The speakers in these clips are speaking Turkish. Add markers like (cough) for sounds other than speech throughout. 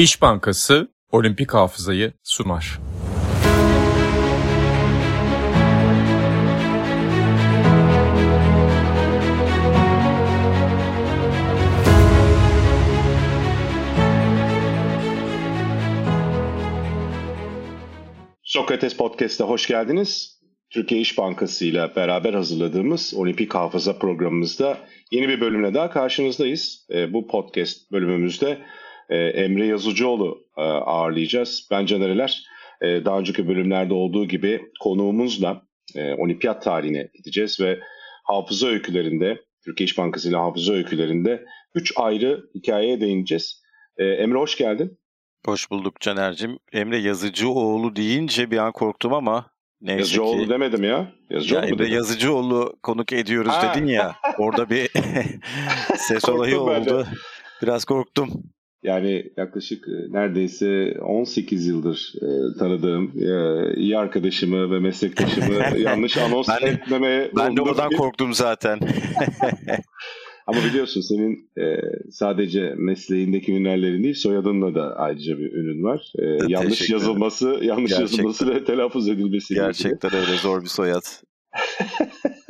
İş Bankası Olimpik Hafızayı sunar. Sokrates Podcast'a hoş geldiniz. Türkiye İş Bankası ile beraber hazırladığımız Olimpik Hafıza programımızda yeni bir bölümle daha karşınızdayız. E, bu podcast bölümümüzde e, Emre Yazıcıoğlu e, ağırlayacağız. Ben Canereler. E, daha önceki bölümlerde olduğu gibi konuğumuzla e, olimpiyat tarihine gideceğiz ve hafıza öykülerinde, Türkiye İş Bankası ile hafıza öykülerinde üç ayrı hikayeye değineceğiz. E, Emre hoş geldin. Hoş bulduk Caner'cim. Emre Yazıcıoğlu deyince bir an korktum ama neyse Yazıcıoğlu ki... demedim ya. Yazıcıoğlu Ya mu dedim? Yazıcıoğlu konuk ediyoruz Ha. dedin ya. Orada bir (laughs) (laughs) ses olayı oldu. Biraz korktum. Yani yaklaşık e, neredeyse 18 yıldır e, tanıdığım e, iyi arkadaşımı ve meslektaşımı (laughs) yanlış anons Ben etmemeye Ben de oradan ki- korktum zaten. (laughs) Ama biliyorsun senin e, sadece mesleğindeki ünlerlerin değil soyadınla da ayrıca bir ünün var. E, yanlış Teşekkür ederim. yazılması, yanlış Gerçekten. yazılması ve telaffuz edilmesi. Gerçekten öyle zor bir soyad.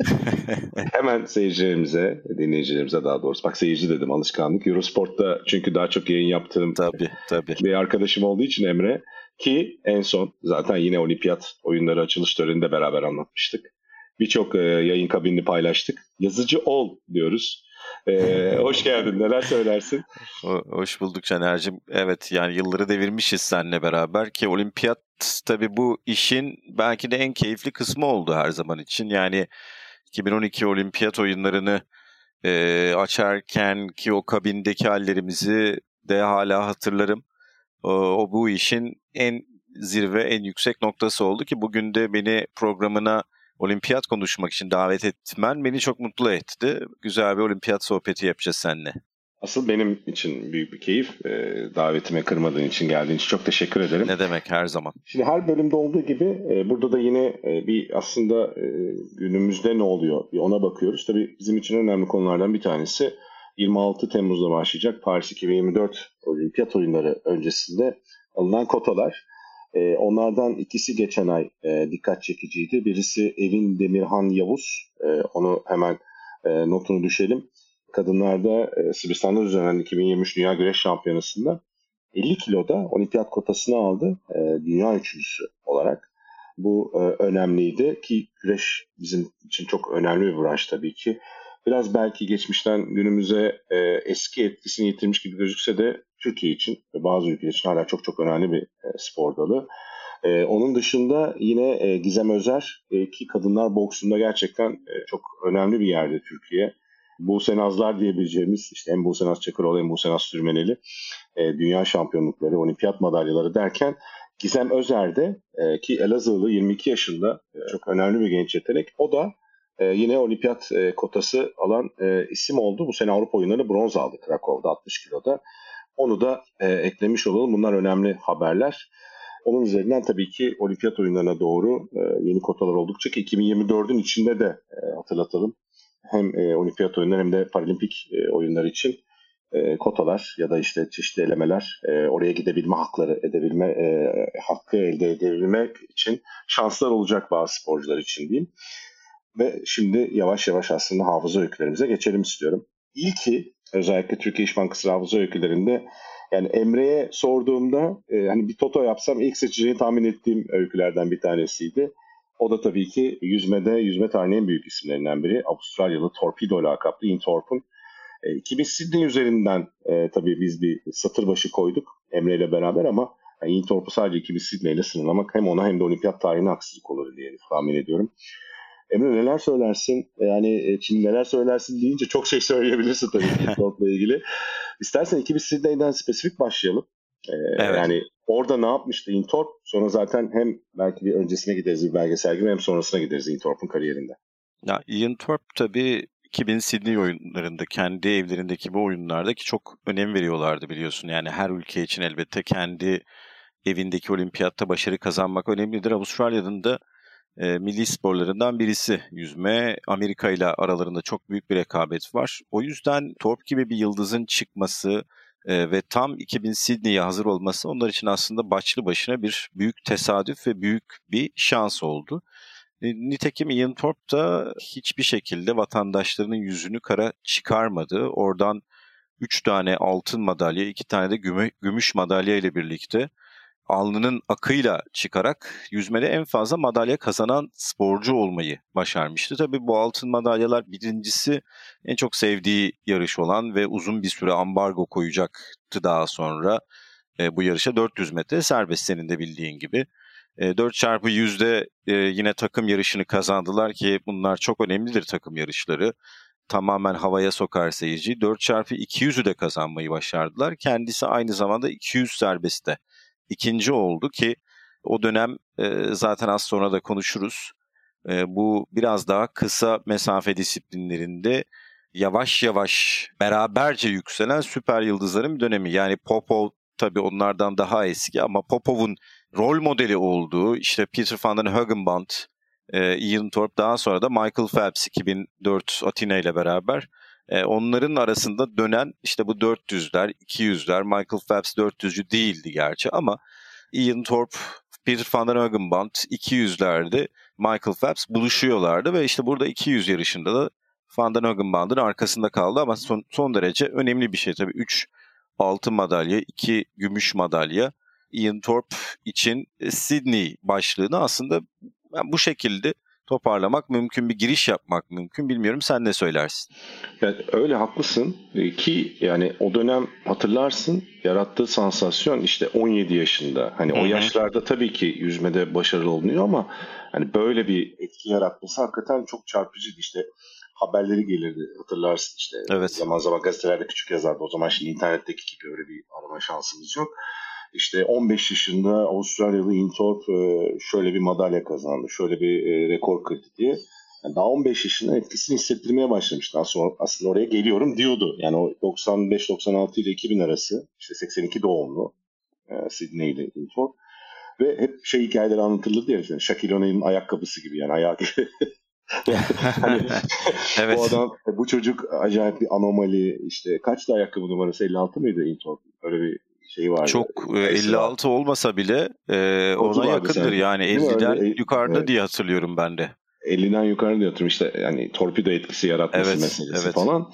(laughs) Hemen seyircilerimize, dinleyicilerimize daha doğrusu. Bak seyirci dedim alışkanlık. Eurosport'ta çünkü daha çok yayın yaptığım Tabii tabii. bir arkadaşım olduğu için Emre ki en son zaten yine olimpiyat oyunları açılış töreninde beraber anlatmıştık. Birçok e, yayın kabinini paylaştık. Yazıcı ol diyoruz. E, (laughs) hoş geldin. Neler söylersin? Ho- Hoş bulduk Caner'cim. Evet yani yılları devirmişiz seninle beraber ki olimpiyat tabii bu işin belki de en keyifli kısmı oldu her zaman için. Yani 2012 olimpiyat oyunlarını e, açarken ki o kabindeki hallerimizi de hala hatırlarım. O, o bu işin en zirve, en yüksek noktası oldu ki bugün de beni programına olimpiyat konuşmak için davet etmen beni çok mutlu etti. Güzel bir olimpiyat sohbeti yapacağız seninle. Asıl benim için büyük bir keyif. E, davetime kırmadığın için geldiğin için çok teşekkür ederim. Ne demek her zaman. Şimdi her bölümde olduğu gibi e, burada da yine e, bir aslında e, günümüzde ne oluyor bir ona bakıyoruz. Tabii bizim için önemli konulardan bir tanesi 26 Temmuz'da başlayacak Paris 2024 Olimpiyat oyunları öncesinde alınan kotalar. E, onlardan ikisi geçen ay e, dikkat çekiciydi. Birisi Evin Demirhan Yavuz. E, onu hemen e, notunu düşelim. Kadınlarda e, Sırbistan'da düzenlenen 2023 Dünya Güreş Şampiyonası'nda 50 kiloda olimpiyat kotasını aldı e, dünya üçüncüsü olarak. Bu e, önemliydi ki güreş bizim için çok önemli bir branş tabii ki. Biraz belki geçmişten günümüze e, eski etkisini yitirmiş gibi gözükse de Türkiye için ve bazı ülkeler için hala çok çok önemli bir e, spor dalı. E, onun dışında yine e, Gizem Özer e, ki kadınlar boksunda gerçekten e, çok önemli bir yerde Türkiye. Buse Nazlar diyebileceğimiz işte hem Buse Naz Çakıroğlu hem Buse Naz Sürmeneli e, dünya şampiyonlukları, olimpiyat madalyaları derken Gizem Özer de e, ki Elazığlı 22 yaşında e, çok önemli bir genç yetenek. O da e, yine olimpiyat e, kotası alan e, isim oldu. Bu sene Avrupa oyunlarında bronz aldı Krakow'da 60 kiloda. Onu da e, eklemiş olalım. Bunlar önemli haberler. Onun üzerinden tabii ki olimpiyat oyunlarına doğru e, yeni kotalar oldukça ki 2024'ün içinde de e, hatırlatalım. Hem e, olimpiyat oyunları hem de paralimpik e, oyunlar için e, kotalar ya da işte çeşitli elemeler e, oraya gidebilme hakları edebilme e, hakkı elde edebilmek için şanslar olacak bazı sporcular için diyeyim. Ve şimdi yavaş yavaş aslında hafıza öykülerimize geçelim istiyorum. İlki özellikle Türkiye İş Bankası hafıza öykülerinde yani Emre'ye sorduğumda e, hani bir toto yapsam ilk seçeceğini tahmin ettiğim öykülerden bir tanesiydi. O da tabii ki yüzmede, yüzme tarihinin en büyük isimlerinden biri. Avustralyalı Torpedo lakaplı Ian Thorpe'un e, 2000 Sydney üzerinden e, tabii biz bir satır başı koyduk Emre ile beraber ama yani Ian Thorpe'u sadece 2000 Sydney ile sınırlamak hem ona hem de olimpiyat tarihine haksızlık olur diye tahmin ediyorum. Emre neler söylersin? E, Yani e, şimdi neler söylersin deyince çok şey söyleyebilirsin tabii (laughs) Ian Thorpe'la ilgili. İstersen 2000 Sydney'den spesifik başlayalım. E, Evet. Yani orada ne yapmıştı Ian Thorpe? Sonra zaten hem belki bir öncesine gideriz bir belgesel gibi hem sonrasına gideriz Ian Thorpe'un kariyerinde. Ya Ian tabii 2000 Sydney oyunlarında kendi evlerindeki bu oyunlarda ki çok önem veriyorlardı biliyorsun. Yani her ülke için elbette kendi evindeki olimpiyatta başarı kazanmak önemlidir. Avustralya'nın da e, milli sporlarından birisi yüzme. Amerika ile aralarında çok büyük bir rekabet var. O yüzden Thorpe gibi bir yıldızın çıkması e, ve tam 2000 Sydney'e hazır olması onlar için aslında başlı başına bir büyük tesadüf ve büyük bir şans oldu. E, nitekim Ian Thorpe da hiçbir şekilde vatandaşlarının yüzünü kara çıkarmadı. Oradan 3 tane altın madalya, 2 tane de gümüş madalya ile birlikte alnının akıyla çıkarak yüzmede en fazla madalya kazanan sporcu olmayı başarmıştı. Tabii bu altın madalyalar birincisi en çok sevdiği yarış olan ve uzun bir süre ambargo koyacaktı daha sonra e, bu yarışa 400 metre serbest senin de bildiğin gibi. E, 4 çarpı yüzde e, yine takım yarışını kazandılar ki bunlar çok önemlidir takım yarışları. Tamamen havaya sokar seyirci. 4 çarpı 200'ü de kazanmayı başardılar. Kendisi aynı zamanda 200 serbestte ikinci oldu ki o dönem e, zaten az sonra da konuşuruz. E, bu biraz daha kısa mesafe disiplinlerinde yavaş yavaş beraberce yükselen süper yıldızların bir dönemi. Yani Popov tabii onlardan daha eski ama Popov'un rol modeli olduğu işte Peter van den Heugenband, e, Ian Thorpe daha sonra da Michael Phelps 2004 Atina ile beraber e, onların arasında dönen işte bu 400'ler, 200'ler, Michael Phelps 400'cü değildi gerçi ama Ian Thorpe, Peter van der Heugenband 200'lerde Michael Phelps buluşuyorlardı ve işte burada 200 yarışında da Van der Heugenband'ın arkasında kaldı ama son, son derece önemli bir şey tabii. 3 altın madalya, 2 gümüş madalya. Ian Thorpe için Sydney başlığını aslında bu şekilde toparlamak mümkün, bir giriş yapmak mümkün. Bilmiyorum sen ne söylersin? Yani öyle haklısın ee, ki yani o dönem hatırlarsın yarattığı sansasyon işte 17 yaşında. Hani Hı-hı. o yaşlarda tabii ki yüzmede başarılı olunuyor ama hani böyle bir etki yaratması hakikaten çok çarpıcıydı. İşte haberleri gelirdi hatırlarsın işte. Evet. Zaman zaman gazetelerde küçük yazardı. O zaman şimdi internetteki gibi öyle bir arama şansımız yok. İşte 15 yaşında Avustralyalı Intorp e, şöyle bir madalya kazandı, şöyle bir e, rekor kırdı diye. Yani daha 15 yaşında etkisini hissettirmeye başlamıştı. Aslında, aslında oraya geliyorum diyordu. Yani o 95-96 ile 2000 arası, işte 82 doğumlu e, Sydney'li Intorp. Ve hep şey hikayeleri anlatılırdı ya. işte Shaquille O'Neal'in ayakkabısı gibi yani ayağı (laughs) hani, (laughs) evet. Bu adam, bu çocuk acayip bir anomali. İşte kaçtı ayakkabı numarası? 56 mıydı Intorp? Öyle bir şey vardı. Çok e, 56 olmasa bile e, ona yakındır sen, yani 50'den öyle, yukarıda evet. diye hatırlıyorum ben de. 50'den yukarı hatırlıyorum işte yani torpido etkisi yaratması evet, meselesi evet. falan.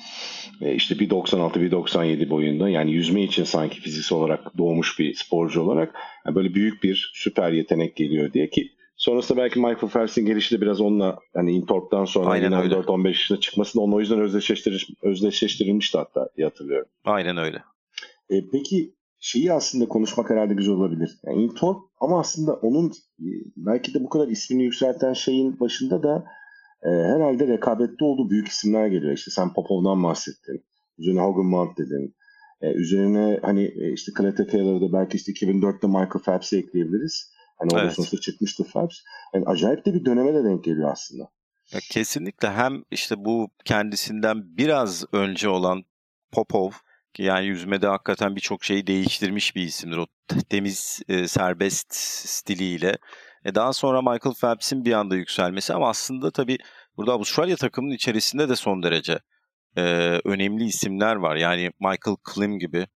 E, işte bir 96 bir 97 boyunda yani yüzme için sanki fiziksel olarak doğmuş bir sporcu olarak yani böyle büyük bir süper yetenek geliyor diye ki Sonrasında belki Michael Phelps'in gelişi de biraz onunla yani Intorp'tan sonra Aynen 14-15 yaşında çıkması da onunla o yüzden özdeşleştirilmiş, özdeşleştirilmişti hatta diye hatırlıyorum. Aynen öyle. E, peki şeyi aslında konuşmak herhalde güzel olabilir. Yani Intorp ama aslında onun e, belki de bu kadar ismini yükselten şeyin başında da e, herhalde rekabette olduğu büyük isimler geliyor. İşte sen Popov'dan bahsettin. Üzerine Hogan dedin. E, üzerine hani e, işte Clete Taylor'da belki işte 2004'te Michael Phelps'i ekleyebiliriz. Hani orada evet. sonuçta çıkmıştı Phelps. Yani acayip de bir döneme de denk geliyor aslında. Ya kesinlikle hem işte bu kendisinden biraz önce olan Popov ki yani yüzmede hakikaten birçok şeyi değiştirmiş bir isimdir. O temiz, e, serbest stiliyle. E daha sonra Michael Phelps'in bir anda yükselmesi ama aslında tabii burada Avustralya takımının içerisinde de son derece e, önemli isimler var. Yani Michael Klim gibi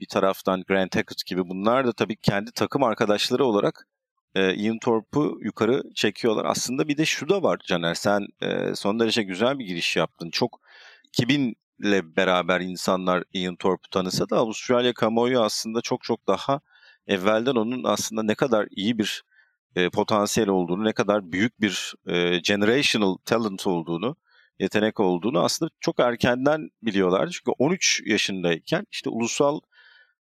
bir taraftan Grant Hackett gibi bunlar da tabii kendi takım arkadaşları olarak e, Ian Thorpe'u yukarı çekiyorlar. Aslında bir de şu da var Caner sen e, son derece güzel bir giriş yaptın. Çok 2000 ile beraber insanlar Ian Thorpe'u tanısa da Avustralya kamuoyu aslında çok çok daha evvelden onun aslında ne kadar iyi bir e, potansiyel olduğunu, ne kadar büyük bir e, generational talent olduğunu, yetenek olduğunu aslında çok erkenden biliyorlar. Çünkü 13 yaşındayken işte ulusal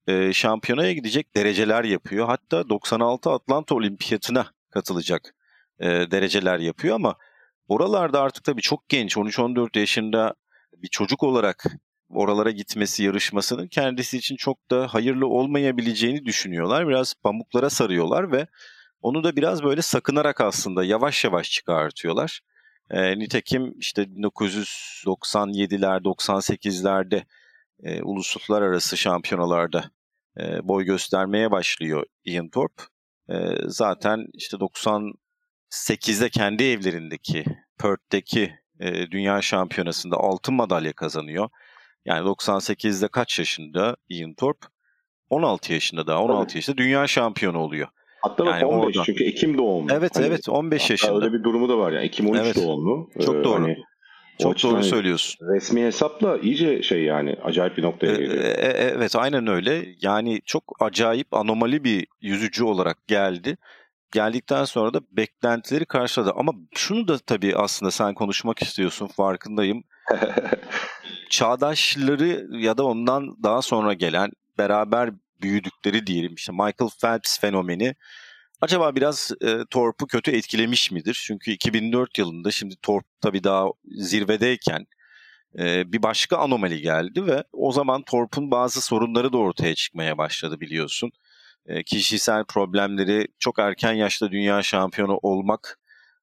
e, şampiyonaya gidecek dereceler yapıyor. Hatta 96 Atlanta Olimpiyatına katılacak e, dereceler yapıyor ama oralarda artık tabii çok genç 13-14 yaşında bir çocuk olarak oralara gitmesi yarışmasının kendisi için çok da hayırlı olmayabileceğini düşünüyorlar. Biraz pamuklara sarıyorlar ve onu da biraz böyle sakınarak aslında yavaş yavaş çıkartıyorlar. E, nitekim işte 1997'ler, 98'lerde e, uluslararası şampiyonalarda e, boy göstermeye başlıyor Ian Thorpe. E, zaten işte 98'de kendi evlerindeki Perth'teki e, dünya şampiyonasında altın madalya kazanıyor. Yani 98'de kaç yaşında Ian Thorpe? 16 yaşında daha. 16 Tabii. yaşında dünya şampiyonu oluyor. Hatta yani 15 orada. çünkü Ekim doğumlu. Evet hani, evet 15 yaşında. Öyle bir durumu da var yani. Ekim 13 evet. doğumlu. Çok doğru. Hani, çok doğru söylüyorsun. Resmi hesapla iyice şey yani acayip bir noktaya geliyor. E, e, evet aynen öyle. Yani çok acayip anomali bir yüzücü olarak geldi. Geldikten sonra da beklentileri karşıladı. Ama şunu da tabii aslında sen konuşmak istiyorsun farkındayım. (laughs) Çağdaşları ya da ondan daha sonra gelen beraber büyüdükleri diyelim işte Michael Phelps fenomeni acaba biraz e, Torp'u kötü etkilemiş midir? Çünkü 2004 yılında şimdi Torp tabii daha zirvedeyken e, bir başka anomali geldi ve o zaman Torp'un bazı sorunları da ortaya çıkmaya başladı biliyorsun. E, kişisel problemleri çok erken yaşta dünya şampiyonu olmak,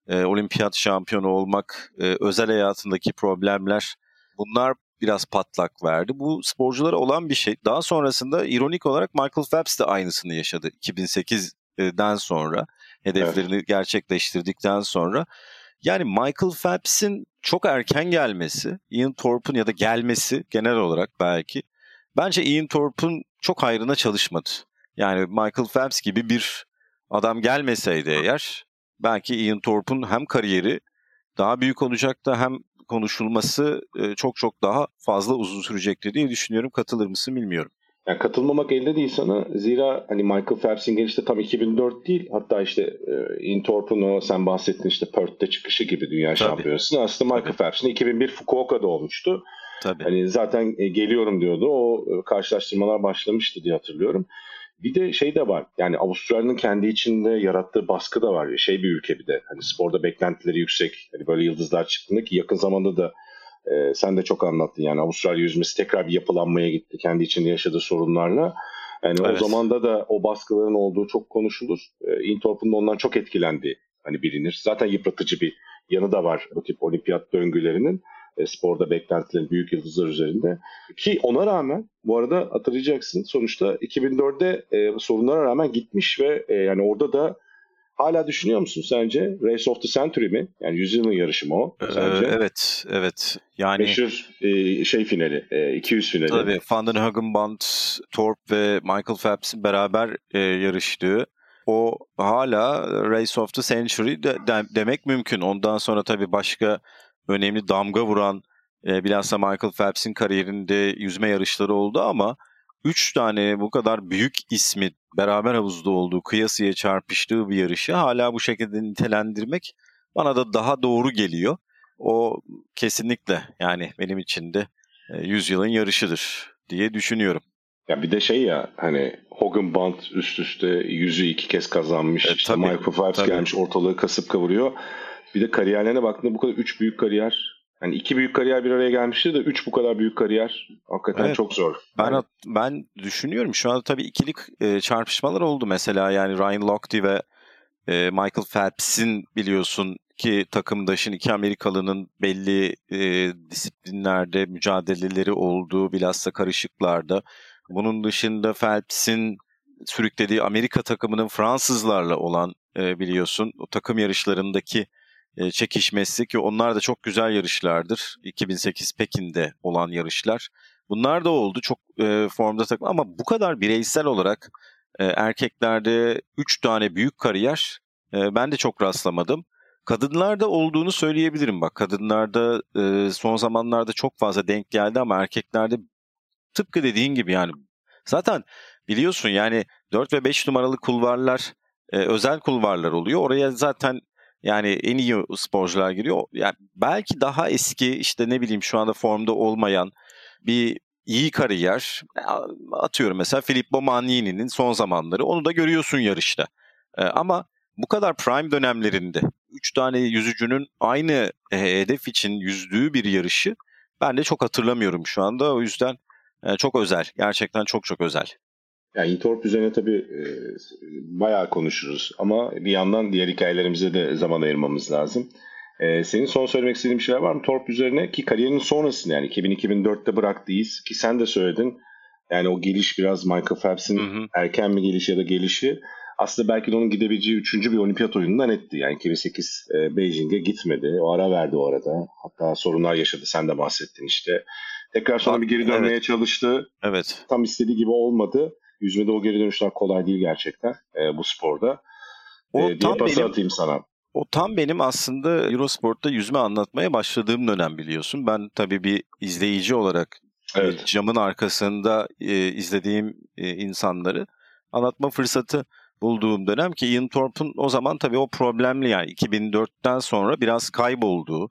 e, olimpiyat şampiyonu olmak, e, özel hayatındaki problemler bunlar biraz patlak verdi. Bu sporculara olan bir şey. Daha sonrasında ironik olarak Michael Phelps de aynısını yaşadı 2008'den sonra. Hedeflerini evet. gerçekleştirdikten sonra. Yani Michael Phelps'in çok erken gelmesi, Ian Thorpe'un ya da gelmesi genel olarak belki bence Ian Thorpe'un çok hayrına çalışmadı. Yani Michael Phelps gibi bir adam gelmeseydi eğer belki Ian Thorpe'un hem kariyeri daha büyük olacaktı hem konuşulması e, çok çok daha fazla uzun sürecektir diye düşünüyorum. Katılır mısın bilmiyorum. Yani katılmamak elde değil sana. Zira hani Michael Phelps'in gelişi tam 2004 değil. Hatta işte e, Intorp'un o sen bahsettin işte Perth'te çıkışı gibi dünya şampiyonası. Aslında Michael Phelps'in 2001 Fukuoka'da olmuştu. Tabii. Hani zaten e, geliyorum diyordu. O e, karşılaştırmalar başlamıştı diye hatırlıyorum. Bir de şey de var. Yani Avustralya'nın kendi içinde yarattığı baskı da var. Şey bir ülke bir de. Hani sporda beklentileri yüksek. Hani böyle yıldızlar çıktığında ki yakın zamanda da e, sen de çok anlattın. Yani Avustralya yüzmesi tekrar bir yapılanmaya gitti. Kendi içinde yaşadığı sorunlarla. Yani evet. o zamanda da o baskıların olduğu çok konuşulur. E, Intorp'un ondan çok etkilendiği hani bilinir. Zaten yıpratıcı bir yanı da var bu tip olimpiyat döngülerinin e, sporda beklentilerin büyük yıldızlar üzerinde. Ki ona rağmen bu arada hatırlayacaksın sonuçta 2004'de e, sorunlara rağmen gitmiş ve e, yani orada da hala düşünüyor musun sence? Race of the Century mi? Yani yüzyılın yarışı mı o ee, sence? Ee, evet, evet. Yani meşhur e, şey finali, e, 200 finali. Tabii Van den Hagenband, Thorpe ve Michael Phelps'in beraber e, yarıştığı o hala Race of the Century de, de, demek mümkün. Ondan sonra tabii başka önemli damga vuran e, bilhassa Michael Phelps'in kariyerinde yüzme yarışları oldu ama 3 tane bu kadar büyük ismi beraber havuzda olduğu, kıyasıya çarpıştığı bir yarışı hala bu şekilde nitelendirmek bana da daha doğru geliyor. O kesinlikle yani benim için de e, yüzyılın yarışıdır diye düşünüyorum. Ya bir de şey ya hani Hogan Band üst üste yüzü iki kez kazanmış. E, işte tabii, Michael Phelps tabii. gelmiş ortalığı kasıp kavuruyor. Bir de kariyerlerine baktığında bu kadar üç büyük kariyer yani iki büyük kariyer bir araya gelmişti de üç bu kadar büyük kariyer hakikaten evet, çok zor. Ben yani. ben düşünüyorum şu anda tabii ikilik e, çarpışmalar oldu mesela yani Ryan Lochte ve e, Michael Phelps'in biliyorsun ki takımdaşın iki Amerikalının belli e, disiplinlerde mücadeleleri olduğu bilhassa karışıklarda. Bunun dışında Phelps'in sürüklediği Amerika takımının Fransızlarla olan e, biliyorsun o takım yarışlarındaki e, çekişmesi ki onlar da çok güzel yarışlardır. 2008 Pekin'de olan yarışlar. Bunlar da oldu çok e, formda takım ama bu kadar bireysel olarak e, erkeklerde 3 tane büyük kariyer e, ben de çok rastlamadım. Kadınlarda olduğunu söyleyebilirim bak. Kadınlarda e, son zamanlarda çok fazla denk geldi ama erkeklerde tıpkı dediğin gibi yani zaten biliyorsun yani 4 ve 5 numaralı kulvarlar e, özel kulvarlar oluyor. Oraya zaten yani en iyi sporcular giriyor. Yani belki daha eski işte ne bileyim şu anda formda olmayan bir iyi kariyer atıyorum mesela Filippo Magnini'nin son zamanları onu da görüyorsun yarışta. Ee, ama bu kadar prime dönemlerinde 3 tane yüzücünün aynı e, hedef için yüzdüğü bir yarışı ben de çok hatırlamıyorum şu anda. O yüzden e, çok özel. Gerçekten çok çok özel. Yani Intorp üzerine tabii e, bayağı konuşuruz ama bir yandan diğer hikayelerimize de zaman ayırmamız lazım. E, senin son söylemek istediğin bir şeyler var mı Torp üzerine? Ki kariyerinin sonrasında yani 2000-2004'te bıraktıyız ki sen de söyledin. Yani o geliş biraz Michael Phelps'in erken mi gelişi ya da gelişi aslında belki de onun gidebileceği üçüncü bir olimpiyat oyunundan etti. Yani 2008 e, Beijing'e gitmedi. O ara verdi o arada. Hatta sorunlar yaşadı. Sen de bahsettin işte. Tekrar sonra bir geri dönmeye evet. çalıştı. Evet. Tam istediği gibi olmadı. Yüzmede o geri dönüşler kolay değil gerçekten e, bu sporda. O e, tam benim atayım sana. o tam benim aslında Eurosport'ta yüzme anlatmaya başladığım dönem biliyorsun. Ben tabii bir izleyici olarak e, Evet. camın arkasında e, izlediğim e, insanları anlatma fırsatı bulduğum dönem ki Ian Thorpe'un o zaman tabii o problemli yani 2004'ten sonra biraz kaybolduğu,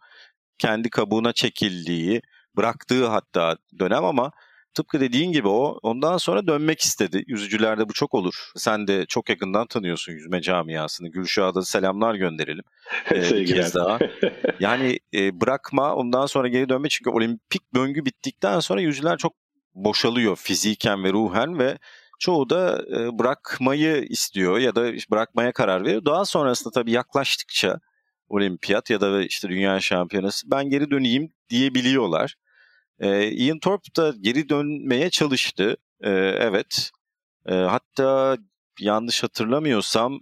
kendi kabuğuna çekildiği, bıraktığı hatta dönem ama tıpkı dediğin gibi o ondan sonra dönmek istedi. Yüzücülerde bu çok olur. Sen de çok yakından tanıyorsun yüzme camiasını. Gülşah'a da selamlar gönderelim. Ee, (laughs) bir kez daha. (laughs) Yani e, bırakma ondan sonra geri dönme çünkü olimpik döngü bittikten sonra yüzüler çok boşalıyor fiziken ve ruhen ve çoğu da e, bırakmayı istiyor ya da bırakmaya karar veriyor. Daha sonrasında tabii yaklaştıkça olimpiyat ya da işte dünya şampiyonası ben geri döneyim diyebiliyorlar. E, Ian Thorpe da geri dönmeye çalıştı. E, evet. E, hatta yanlış hatırlamıyorsam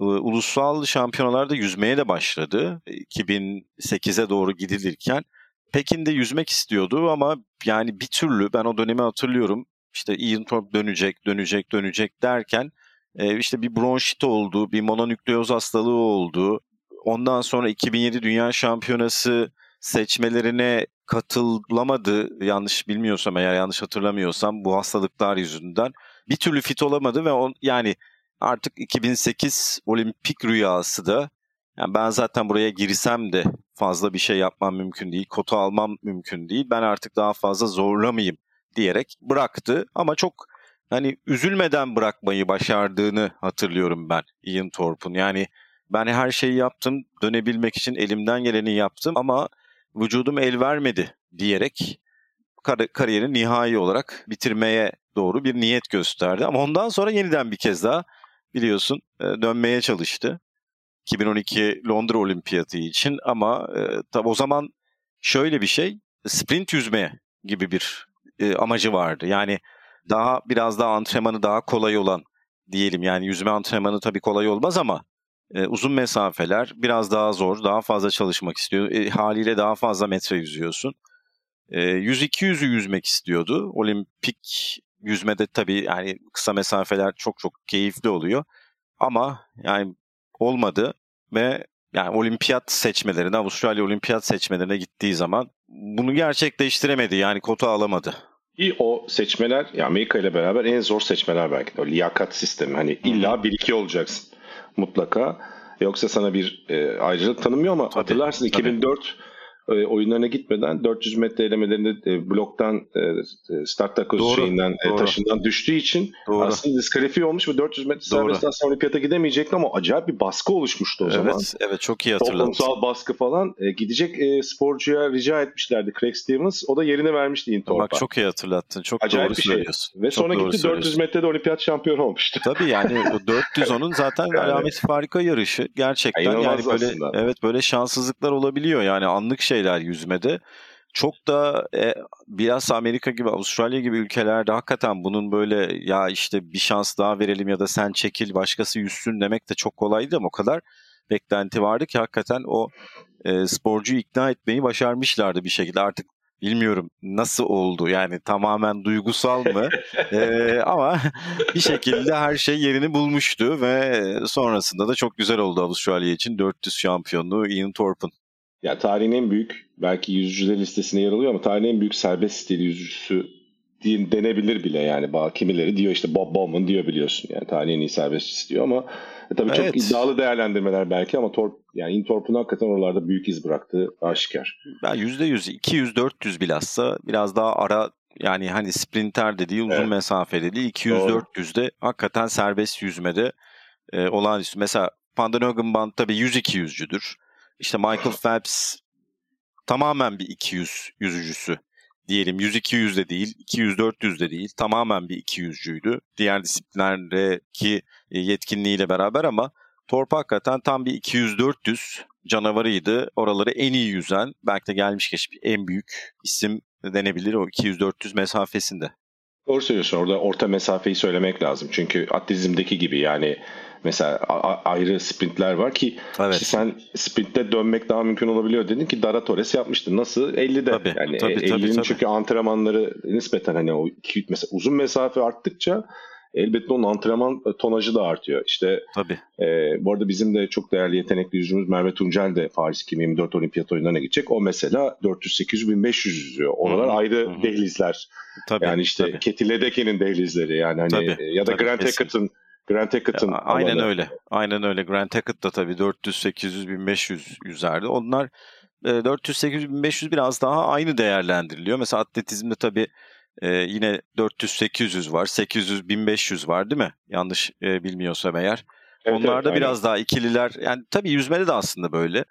e, ulusal şampiyonalarda yüzmeye de başladı. 2008'e doğru gidilirken Pekin'de yüzmek istiyordu ama yani bir türlü ben o dönemi hatırlıyorum. İşte Ian Thorpe dönecek, dönecek, dönecek derken e, işte bir bronşit oldu, bir mononükleoz hastalığı oldu. Ondan sonra 2007 Dünya Şampiyonası seçmelerine katılamadı. Yanlış bilmiyorsam eğer yanlış hatırlamıyorsam bu hastalıklar yüzünden bir türlü fit olamadı ve on, yani artık 2008 olimpik rüyası da yani ben zaten buraya girsem de fazla bir şey yapmam mümkün değil, kota almam mümkün değil. Ben artık daha fazla zorlamayayım diyerek bıraktı ama çok hani üzülmeden bırakmayı başardığını hatırlıyorum ben Ian Thorpe'un. Yani ben her şeyi yaptım, dönebilmek için elimden geleni yaptım ama vücudum el vermedi diyerek kar- kariyerini nihai olarak bitirmeye doğru bir niyet gösterdi. Ama ondan sonra yeniden bir kez daha biliyorsun e, dönmeye çalıştı. 2012 Londra Olimpiyatı için ama e, tabi o zaman şöyle bir şey sprint yüzmeye gibi bir e, amacı vardı. Yani daha biraz daha antrenmanı daha kolay olan diyelim yani yüzme antrenmanı tabii kolay olmaz ama e, uzun mesafeler biraz daha zor, daha fazla çalışmak istiyor. E, haliyle daha fazla metre yüzüyorsun. E, 100-200'ü yüzmek istiyordu. Olimpik yüzmede tabii yani kısa mesafeler çok çok keyifli oluyor. Ama yani olmadı ve yani olimpiyat seçmelerine, Avustralya olimpiyat seçmelerine gittiği zaman bunu gerçekleştiremedi. Yani kota alamadı. İyi o seçmeler ya Amerika ile beraber en zor seçmeler belki de. O liyakat sistemi. Hani illa 1-2 olacaksın mutlaka. Yoksa sana bir e, ayrıcalık tanımıyor ama Tabii, hatırlarsın tabii. 2004 e, oyunlarına gitmeden 400 metre elemelerinde e, bloktan e, e, start takoz Doğru, şeyinden e, doğru. taşından düştüğü için Doğru. aslında diskalifiye olmuş ve 400 metre serbestten sonra olimpiyata gidemeyecekti ama acayip bir baskı oluşmuştu o zaman. Evet, evet çok iyi hatırlattın. Toplumsal baskı falan. E, gidecek e, sporcuya rica etmişlerdi Craig Stevens. O da yerine vermişti Ian Bak çok iyi hatırlattın. Çok Acayip doğru bir şey. söylüyorsun. Ve Çok sonra gitti 400 söylüyorsun. metrede olimpiyat şampiyonu olmuştu. Tabii yani (laughs) o 400 onun zaten Yani. alameti farika yarışı. Gerçekten Ya yani inanılmaz böyle aslında. evet böyle şanssızlıklar olabiliyor yani anlık şeyler yüzmede. Çok da e, biraz Amerika gibi Avustralya gibi ülkelerde hakikaten bunun böyle ya işte bir şans daha verelim ya da sen çekil başkası yüzsün demek de çok kolaydı ama o kadar beklenti vardı ki hakikaten o e, sporcuyu ikna etmeyi başarmışlardı bir şekilde artık bilmiyorum nasıl oldu yani tamamen duygusal mı Ee, (laughs) ama bir şekilde her şey yerini bulmuştu ve sonrasında da çok güzel oldu Avustralya için 400 şampiyonluğu Ian Thorpe'un. Ya tarihin en büyük belki yüzücüler listesine yer alıyor ama tarihin en büyük serbest stil yüzücüsü denebilir bile yani. Kimileri diyor işte Bob Bowman diyor biliyorsun. Yani tarihin en iyi serbestçisi diyor ama e, tabii çok Evet. iddialı değerlendirmeler belki ama Torp yani Ian Thorpe'un hakikaten oralarda büyük iz bıraktığı aşikar. Ben %100, 200, 400 bilhassa biraz daha ara yani hani sprinter dediği uzun Evet. mesafe dediği 200, Doğru. 400'de hakikaten serbest yüzmede e, olağanüstü. Mesela Van den Hogenband tabii 100-2 yüzcüdür. İşte Michael Phelps tamamen bir 200 yüzücüsü diyelim 100-200 de değil, 200-400 de değil. Tamamen bir 200'cüydü. Diğer disiplinlerdeki e, yetkinliğiyle beraber ama Thorpe hakikaten tam bir 200-400 canavarıydı. Oraları en iyi yüzen, belki de gelmiş geçmiş en büyük isim denebilir o 200-400 mesafesinde. Doğru söylüyorsun. Orada orta mesafeyi söylemek lazım. Çünkü atletizmdeki gibi yani mesela ayrı sprintler var ki evet. işte sen sprintte dönmek daha mümkün olabiliyor dedin ki Dara Torres yapmıştı. Nasıl? 50'de. Tabii, yani tabii, 50'nin tabii, tabii. çünkü antrenmanları nispeten hani o iki, mesela uzun mesafe arttıkça elbette onun antrenman e, tonajı da artıyor. İşte Tabii. E, bu arada bizim de çok değerli yetenekli yüzümüz Merve Tuncel de Paris 2024 Olimpiyat oyunlarına gidecek. O mesela 400 800 1500 yüzüyor. Oralar Hı-hı. ayrı Hı-hı. dehlizler. Tabii, yani işte tabii. Keti Ledeke'nin dehlizleri yani hani tabii, ya da tabii, Grant Hackett'ın Grant Hackett'ın aynen alanı. öyle. Aynen öyle. Grant Hackett da tabii 400 800 1500 yüzerdi. Onlar 400 800 1500 biraz daha aynı değerlendiriliyor. Mesela atletizmde tabii ee, yine 400-800 var, 800-1500 var değil mi? Yanlış e, bilmiyorsam eğer. Evet, Onlarda evet, biraz daha ikililer, yani tabii yüzmede de aslında böyle.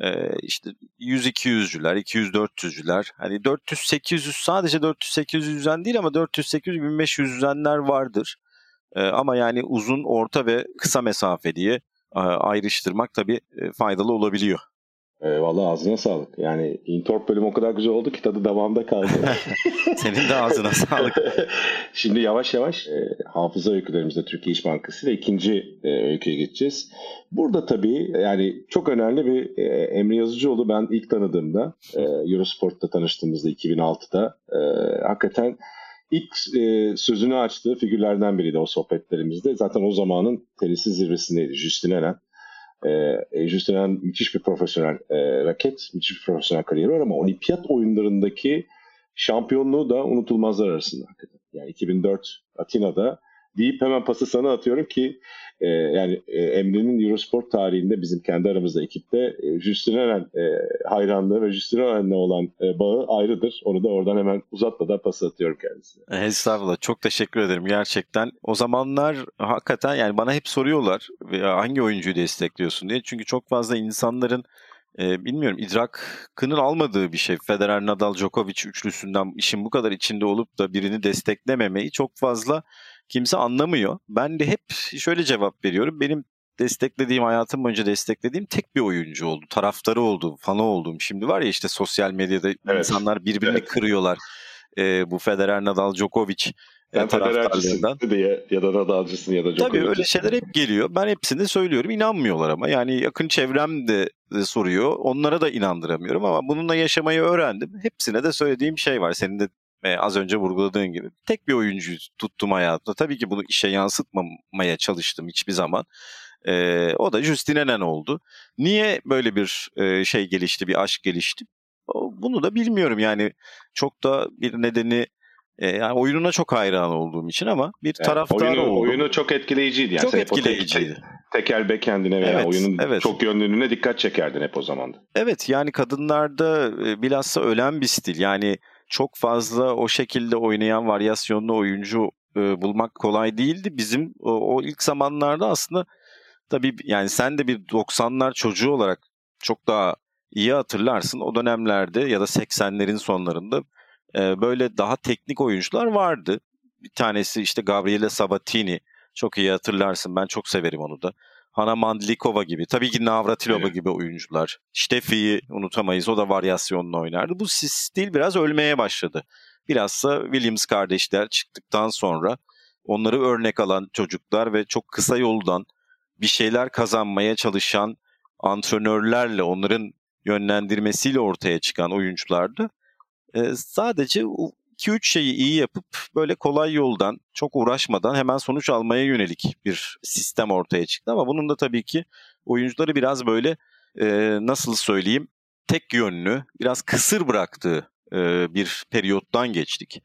Ee, işte 100-200'cüler, 200-400'cüler. Hani 400-800 sadece 400-800 yüzen değil ama 400-800-1500 yüzenler vardır. Ee, ama yani uzun, orta ve kısa mesafe diye ayrıştırmak tabii e, faydalı olabiliyor. E, vallahi ağzına sağlık. Yani Intorp bölümü o kadar güzel oldu ki tadı devamda kaldı. (laughs) Senin de ağzına (laughs) sağlık. Şimdi yavaş yavaş e, hafıza öykülerimizde Türkiye İş Bankası ile ikinci e, öyküye geçeceğiz. Burada tabii yani çok önemli bir e, Emre Yazıcıoğlu ben ilk tanıdığımda e, Eurosport'ta tanıştığımızda 2006'da e, hakikaten ilk e, sözünü açtığı figürlerden biriydi o sohbetlerimizde. Zaten o zamanın tenisi zirvesindeydi Justin Eren. E, Justin müthiş bir profesyonel e, raket, müthiş bir profesyonel kariyeri var ama olimpiyat oyunlarındaki şampiyonluğu da unutulmazlar arasında. Yani 2004 Atina'da deyip hemen pası sana atıyorum ki e, yani e, Emre'nin Eurosport tarihinde bizim kendi aramızda ekipte e, Justin Eren e, hayranlığı ve Justin Eren'le olan e, bağı ayrıdır. Onu da oradan hemen uzatmadan pas atıyorum kendisine. Estağfurullah. Çok teşekkür ederim gerçekten. O zamanlar hakikaten yani bana hep soruyorlar hangi oyuncuyu destekliyorsun diye. Çünkü çok fazla insanların e, bilmiyorum idrakının almadığı bir şey. Federer, Nadal, Djokovic üçlüsünden işin bu kadar içinde olup da birini desteklememeyi çok fazla kimse anlamıyor. Ben de hep şöyle cevap veriyorum. Benim desteklediğim, hayatım boyunca desteklediğim tek bir oyuncu oldu. Taraftarı oldu, fanı oldum. Şimdi var ya işte sosyal medyada evet. insanlar birbirini evet. kırıyorlar. Ee, bu Federer, Nadal, Djokovic ben e, taraftarlarından. diye ya da Nadal'cısın ya da Djokovic. Tabii öyle şeyler hep geliyor. Ben hepsini söylüyorum. İnanmıyorlar ama. Yani yakın çevrem de soruyor. Onlara da inandıramıyorum ama bununla yaşamayı öğrendim. Hepsine de söylediğim şey var. Senin de e, az önce vurguladığın gibi tek bir oyuncuyu tuttum hayatımda. Tabii ki bunu işe yansıtmamaya çalıştım hiçbir zaman. E, o da Justin Enen oldu. Niye böyle bir e, şey gelişti, bir aşk gelişti? Bunu da bilmiyorum yani çok da bir nedeni e, yani oyununa çok hayran olduğum için ama bir evet, taraftar oyunu, oldum. Oyunu çok etkileyiciydi. Yani çok etkileyiciydi. Tek, tekel be kendine veya evet, oyunun evet. çok yönlülüğüne dikkat çekerdin hep o zamanda. Evet yani kadınlarda bilhassa ölen bir stil. Yani çok fazla o şekilde oynayan varyasyonlu oyuncu e, bulmak kolay değildi. Bizim o, o ilk zamanlarda aslında tabii yani sen de bir 90'lar çocuğu olarak çok daha iyi hatırlarsın. O dönemlerde ya da 80'lerin sonlarında e, böyle daha teknik oyuncular vardı. Bir tanesi işte Gabriele Sabatini. Çok iyi hatırlarsın. Ben çok severim onu da. Hana Mandlikova gibi. Tabii ki Navratilova evet. gibi oyuncular. Steffi'yi unutamayız. O da varyasyonla oynardı. Bu stil biraz ölmeye başladı. Bilhassa Williams kardeşler çıktıktan sonra onları örnek alan çocuklar ve çok kısa yoldan bir şeyler kazanmaya çalışan antrenörlerle onların yönlendirmesiyle ortaya çıkan oyunculardı. Sadece 2-3 şeyi iyi yapıp böyle kolay yoldan çok uğraşmadan hemen sonuç almaya yönelik bir sistem ortaya çıktı. Ama bunun da tabii ki oyuncuları biraz böyle e, nasıl söyleyeyim tek yönlü biraz kısır bıraktığı e, bir periyottan geçtik.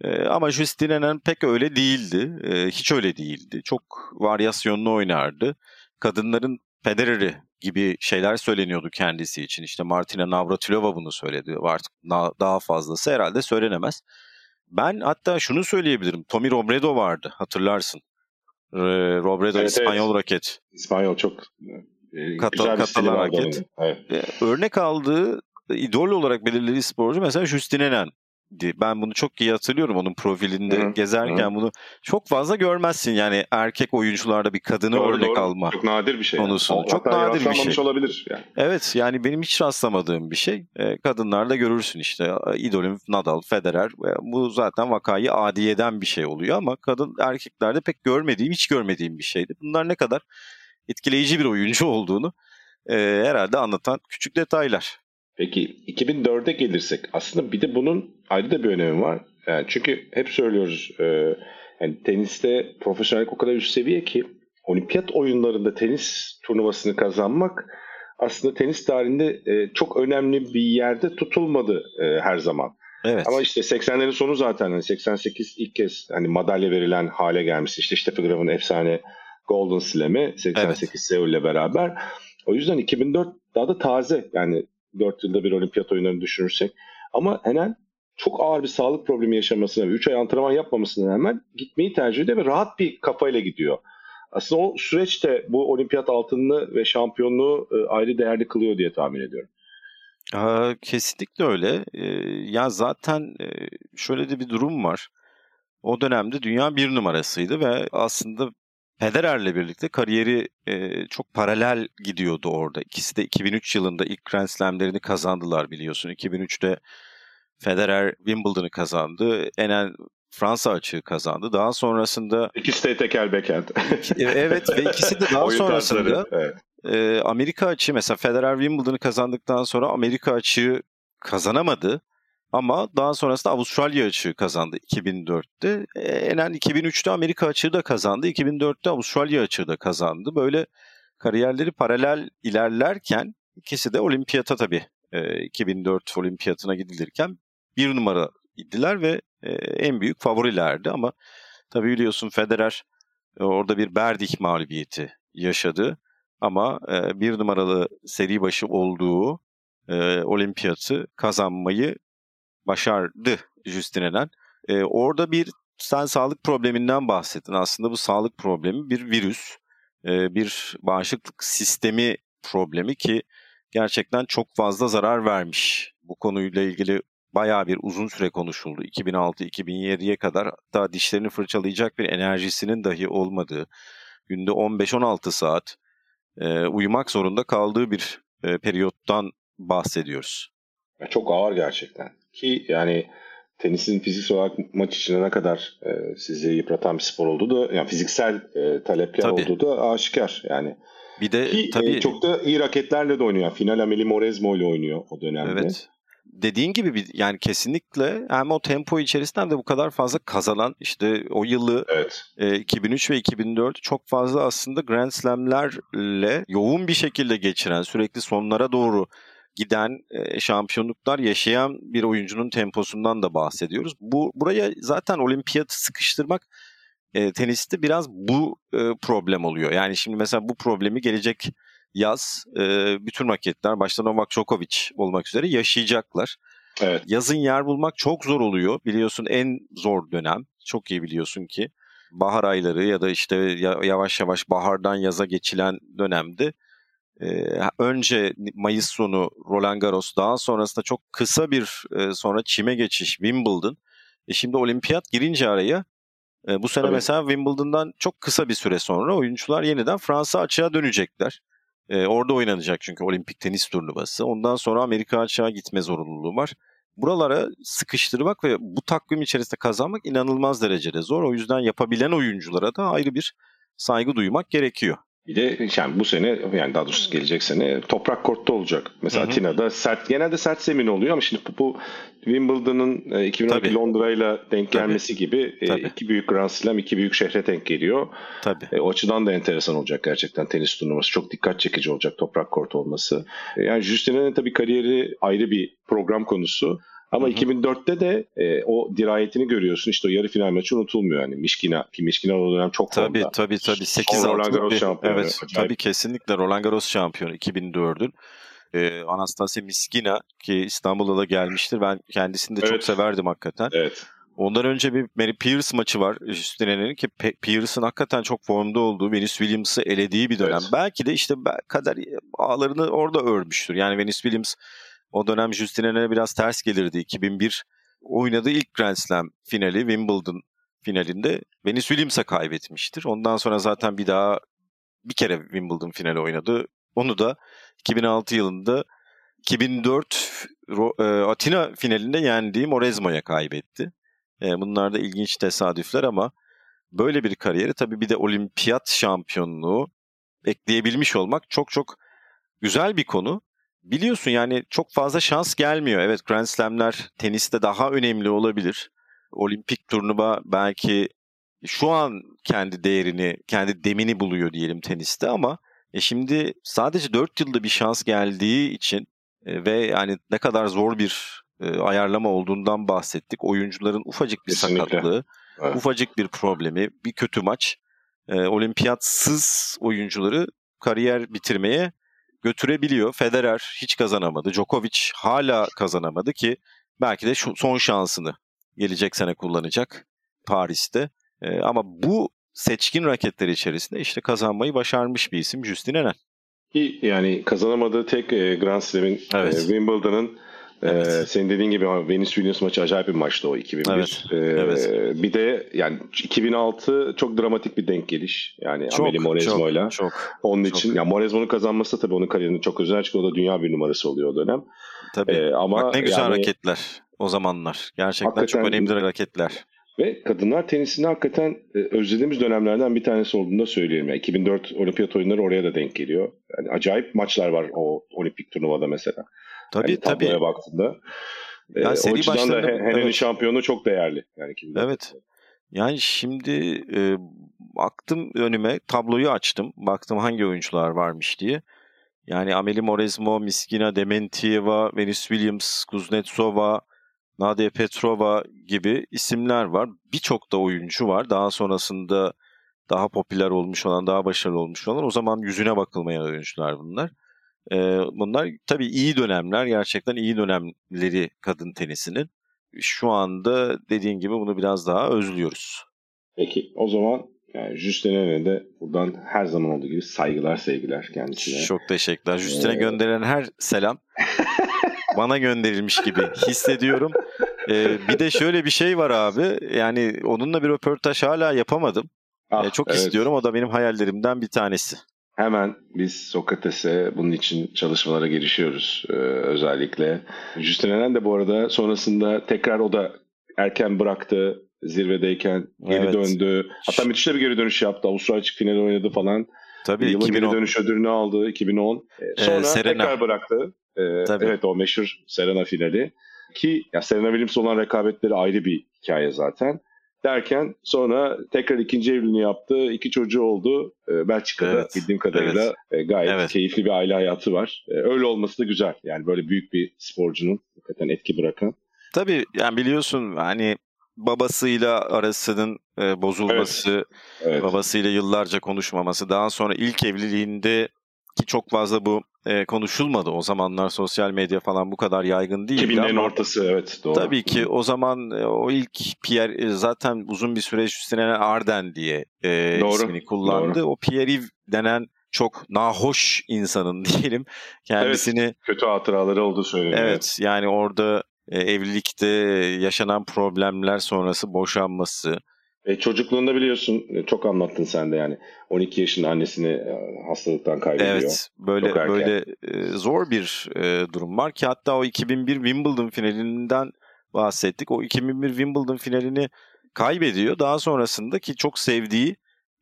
E, ama Justin Enen pek öyle değildi. E, hiç öyle değildi. Çok varyasyonlu oynardı. Kadınların Federer'i gibi şeyler söyleniyordu kendisi için. İşte Martina Navratilova bunu söyledi. Artık daha fazlası herhalde söylenemez. Ben hatta şunu söyleyebilirim. Tommy Robredo vardı hatırlarsın. Robredo evet, İspanyol evet. raket. İspanyol çok e, Kata, Katalan raket. Evet. Örnek aldığı idol olarak belirlediği sporcu mesela Justin Enen. Ben bunu çok iyi hatırlıyorum onun profilinde Hı-hı. gezerken Hı-hı. bunu çok fazla görmezsin yani erkek oyuncularda bir kadını Doğru, örnek doğru. alma. Çok nadir bir şey. konusunu. Yani. Çok Hatta nadir bir şey. olabilir yani. Evet yani benim hiç rastlamadığım bir şey. E, kadınlarda görürsün işte idolüm Nadal, Federer. E, bu zaten vakayı adiyeden bir şey oluyor ama kadın erkeklerde pek görmediğim, hiç görmediğim bir şeydi. Bunlar ne kadar etkileyici bir oyuncu (laughs) olduğunu e, herhalde anlatan küçük detaylar. Peki 2004'e gelirsek aslında bir de bunun ayrı da bir önemi var. Yani çünkü hep söylüyoruz e, yani teniste profesyonellik o kadar üst seviye ki olimpiyat oyunlarında tenis turnuvasını kazanmak aslında tenis tarihinde e, çok önemli bir yerde tutulmadı e, her zaman. Evet. Ama işte 80'lerin sonu zaten hani 88 ilk kez hani madalya verilen hale gelmiş. İşte Steffi Graf'ın efsane Golden Slam'i 88 Evet. Seul'le beraber. O yüzden 2004 daha da taze yani 4 yılda bir olimpiyat oyunlarını düşünürsek. Ama Enen çok ağır bir sağlık problemi yaşamasına ve 3 ay antrenman yapmamasına rağmen gitmeyi tercih ediyor ve rahat bir kafayla gidiyor. Aslında o süreçte bu olimpiyat altınını ve şampiyonluğu e, ayrı değerli kılıyor diye tahmin ediyorum. Kesinlikle öyle. Ee, ya zaten e, şöyle de bir durum var. O dönemde dünya bir numarasıydı ve aslında Federer'le birlikte kariyeri e, çok paralel gidiyordu orada. İkisi de 2003 yılında ilk Grand Slam'lerini kazandılar biliyorsun. 2003'te Federer Wimbledon'ı kazandı. Enen Fransa açığı kazandı. Daha sonrasında İkisi de tekel backhand. E, evet ve ikisi de daha (laughs) sonrasında evet. e, Amerika açığı mesela Federer Wimbledon'ı kazandıktan sonra Amerika açığı kazanamadı. Ama daha sonrasında Avustralya açığı kazandı 2004'te. E, Enen 2003'te Amerika açığı da kazandı. 2004'te Avustralya açığı da kazandı. Böyle kariyerleri paralel ilerlerken ikisi de olimpiyata tabii e, 2004 olimpiyatına gidilirken bir numara idiler ve e, en büyük favorilerdi. Ama tabii biliyorsun Federer e, orada bir Berdik mağlubiyeti yaşadı. Ama e, bir numaralı seri başı olduğu e, olimpiyatı kazanmayı başardı Justin. E, orada bir sen sağlık probleminden bahsettin. Aslında bu sağlık problemi bir virüs, e, bir bağışıklık sistemi problemi ki gerçekten çok fazla zarar vermiş. Bu konuyla ilgili bayağı bir uzun süre konuşuldu. 2006-2007'ye kadar hatta dişlerini fırçalayacak bir enerjisinin dahi olmadığı, günde 15-16 saat e, uyumak zorunda kaldığı bir e, periyottan bahsediyoruz. Çok ağır gerçekten. Ki yani tenisin fiziksel olarak maç içinde ne kadar e, sizi yıpratan bir spor olduğu da yani fiziksel e, talepler Tabii. olduğu da aşikar. Yani Bir de ki e, tabii çok da iyi raketlerle de oynuyor. Final Ameli Moresmo ile oynuyor o dönemde. Evet. Dediğin gibi bir, yani kesinlikle hem o tempo içerisinde hem de bu kadar fazla kazanan işte o yılı Evet. e, 2003 ve 2004 çok fazla aslında Grand Slam'lerle yoğun bir şekilde geçiren sürekli sonlara doğru giden e, şampiyonluklar yaşayan bir oyuncunun temposundan da bahsediyoruz. Bu buraya zaten olimpiyatı sıkıştırmak e, teniste biraz bu e, problem oluyor. Yani şimdi mesela bu problemi gelecek yaz e, bütün raketler başta Novak Djokovic olmak üzere yaşayacaklar. Evet. Yazın yer bulmak çok zor oluyor. Biliyorsun en zor dönem. Çok iyi biliyorsun ki bahar ayları ya da işte ya- yavaş yavaş bahardan yaza geçilen dönemde e, önce Mayıs sonu Roland Garros daha sonrasında çok kısa bir e, sonra çime geçiş Wimbledon. E şimdi olimpiyat girince araya e, bu sene Tabii. mesela Wimbledon'dan çok kısa bir süre sonra oyuncular yeniden Fransa açığa dönecekler. E, orada oynanacak çünkü olimpik tenis turnuvası. Ondan sonra Amerika açığa gitme zorunluluğu var. Buralara sıkıştırmak ve bu takvim içerisinde kazanmak inanılmaz derecede zor. O yüzden yapabilen oyunculara da ayrı bir saygı duymak gerekiyor. Bir de yani bu sene yani daha doğrusu gelecek sene toprak kortta olacak. Mesela Hı hı. Atina'da sert genelde sert zemin oluyor ama şimdi bu, Wimbledon'ın e, 2012 Tabii. Londra'yla denk Tabii. gelmesi gibi e, Tabii. iki büyük Grand Slam, iki büyük şehre denk geliyor. Tabii. E, o açıdan da enteresan olacak gerçekten tenis turnuvası. Çok dikkat çekici olacak toprak kort olması. E, yani Justin'in tabii kariyeri ayrı bir program konusu. Ama Hı hı. 2004'te de e, o dirayetini görüyorsun. İşte o yarı final maçı unutulmuyor. Yani Mişkina, ki Mişkina o dönem çok Tabii formda. tabii tabii. 8 Son Roland Garros bir şampiyonu. evet Acayip. tabii kesinlikle Roland Garros şampiyonu 2004'ün. Ee, Anastasia Miskina ki İstanbul'a da gelmiştir. Ben kendisini de çok Evet. severdim hakikaten. Evet. Ondan önce bir Mary Pierce maçı var Justin'in ki Pierce'ın hakikaten çok formda olduğu, Venus Williams'ı elediği bir dönem. Evet. Belki de işte kader ağlarını orada örmüş. Yani Venus Williams o dönem Justin'e biraz ters gelirdi. 2001 oynadığı ilk Grand Slam finali Wimbledon finalinde Venus Williams'a kaybetmiştir. Ondan sonra zaten bir daha bir kere Wimbledon finali oynadı. Onu da 2006 yılında 2004 e, Atina finalinde yendiği Morezmo'ya kaybetti. E, bunlar da ilginç tesadüfler ama böyle bir kariyeri tabii bir de olimpiyat şampiyonluğu ekleyebilmiş olmak çok çok güzel bir konu. Biliyorsun yani çok fazla şans gelmiyor. Evet Grand Slam'ler teniste daha önemli olabilir. Olimpik turnuva belki şu an kendi değerini, kendi demini buluyor diyelim teniste ama e şimdi sadece 4 yılda bir şans geldiği için e, ve yani ne kadar zor bir e, ayarlama olduğundan bahsettik. Oyuncuların ufacık bir Kesinlikle. sakatlığı, evet. ufacık bir problemi, bir kötü maç e, olimpiyatsız oyuncuları kariyer bitirmeye götürebiliyor. Federer hiç kazanamadı. Djokovic hala kazanamadı ki belki de şu son şansını gelecek sene kullanacak Paris'te. E, ama bu seçkin raketler içerisinde işte kazanmayı başarmış bir isim Justin Enen. Yani kazanamadığı tek e, Grand Slam'in evet. e, Wimbledon'ın Evet. Ee, senin dediğin gibi Venus Williams maçı acayip bir maçtı o 2001. Evet. Ee, evet. Bir de yani 2006 çok dramatik bir denk geliş. Yani çok, Amelie Moresmo'yla. Çok, çok, Onun çok. için yani Moresmo'nun kazanması tabii onun kariyerinin çok özel çünkü o da dünya bir numarası oluyor o dönem. Tabii. Ee, ama Bak ne güzel yani, hareketler o zamanlar. Gerçekten çok önemli hareketler. Ve kadınlar tenisini hakikaten e, özlediğimiz dönemlerden bir tanesi olduğunu da söyleyelim. Yani 2004 olimpiyat oyunları oraya da denk geliyor. Yani acayip maçlar var o olimpik turnuvada mesela. Tabii yani tabii. baktığında. E, yani seri o açıdan da Henry'nin evet. şampiyonu çok değerli. Yani evet. Yani şimdi e, baktım önüme tabloyu açtım. Baktım hangi oyuncular varmış diye. Yani Amelie Moresmo, Miskina Dementieva, Venus Williams, Kuznetsova, Nadia Petrova gibi isimler var. Birçok da oyuncu var. Daha sonrasında daha popüler olmuş olan, daha başarılı olmuş olan o zaman yüzüne bakılmayan oyuncular bunlar. Ee, bunlar tabii iyi dönemler, gerçekten iyi dönemleri kadın tenisinin. Şu anda dediğin gibi bunu biraz daha özlüyoruz. Peki o zaman yani Justin'e de buradan her zaman olduğu gibi saygılar sevgiler kendisine. Çok teşekkürler. Justin'e ee... gönderilen her selam (laughs) bana gönderilmiş gibi hissediyorum. Ee, bir de şöyle bir şey var abi. Yani onunla bir röportaj hala yapamadım. Ah, ee, çok evet. istiyorum. O da benim hayallerimden bir tanesi. Hemen biz Sokrates'e bunun için çalışmalara girişiyoruz ee, özellikle. Justin Enen de bu arada sonrasında tekrar o da erken bıraktı zirvedeyken geri evet. döndü. Hatta müthiş bir geri dönüş yaptı. Avustralya açık finali oynadı falan. Tabii Yılın 2010. geri dönüş ödülünü aldı 2010. Ee, sonra Serena. tekrar bıraktı. Ee, Tabii. Evet o meşhur Serena finali. Ki ya Serena Williams olan rekabetleri ayrı bir hikaye zaten. Derken sonra tekrar ikinci evliliğini yaptı. iki çocuğu oldu. Ee, Belçika'da evet. bildiğim kadarıyla evet. E, gayet evet. keyifli bir aile hayatı var. Ee, öyle olması da güzel. Yani böyle büyük bir sporcunun hakikaten etki bırakan. Tabii yani biliyorsun hani babasıyla arasının e, bozulması, evet. Evet. babasıyla yıllarca konuşmaması, daha sonra ilk evliliğinde ki çok fazla bu e, konuşulmadı. O zamanlar sosyal medya falan bu kadar yaygın değildi 2000'lerin ortası evet doğru. Tabii ki o zaman e, o ilk Pierre e, zaten uzun bir süre üstüne Arden diye e, doğru. ismini kullandı. Doğru. O Pierre-Yves denen çok nahoş insanın (laughs) diyelim kendisini. Evet, kötü hatıraları oldu söyleniyor. Evet yani orada e, evlilikte yaşanan problemler sonrası boşanması, e, çocukluğunda biliyorsun e, çok anlattın sen de yani 12 yaşında annesini e, hastalıktan kaybediyor. Evet böyle böyle e, zor bir e, durum var ki hatta o 2001 Wimbledon finalinden bahsettik. O 2001 Wimbledon finalini kaybediyor. Daha sonrasında ki çok sevdiği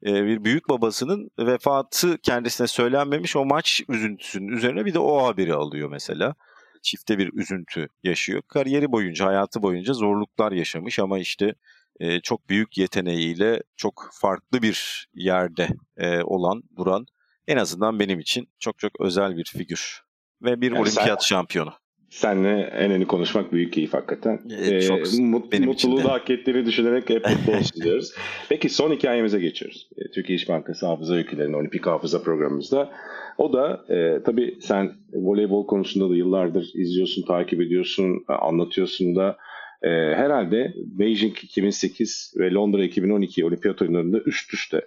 e, bir büyük babasının vefatı kendisine söylenmemiş o maç üzüntüsünün üzerine bir de o haberi alıyor mesela. Çifte bir üzüntü yaşıyor. Kariyeri boyunca, hayatı boyunca zorluklar yaşamış ama işte e, çok büyük yeteneğiyle çok farklı bir yerde e, olan, duran en azından benim için çok çok özel bir figür ve bir yani olimpiyat sen, şampiyonu. Seninle en önemli konuşmak büyük keyif hakikaten. E, çok ee, mut, benim mutluluğu da hak ettiğini düşünerek hep mutlu (laughs) olsun diyoruz. Peki son hikayemize geçiyoruz. E, Türkiye İş Bankası Hafıza Öykülerinin Olimpik Hafıza programımızda. O da e, tabii sen voleybol konusunda da yıllardır izliyorsun, takip ediyorsun, anlatıyorsun da e, herhalde Beijing 2008 ve Londra 2012 olimpiyat oyunlarında üst üste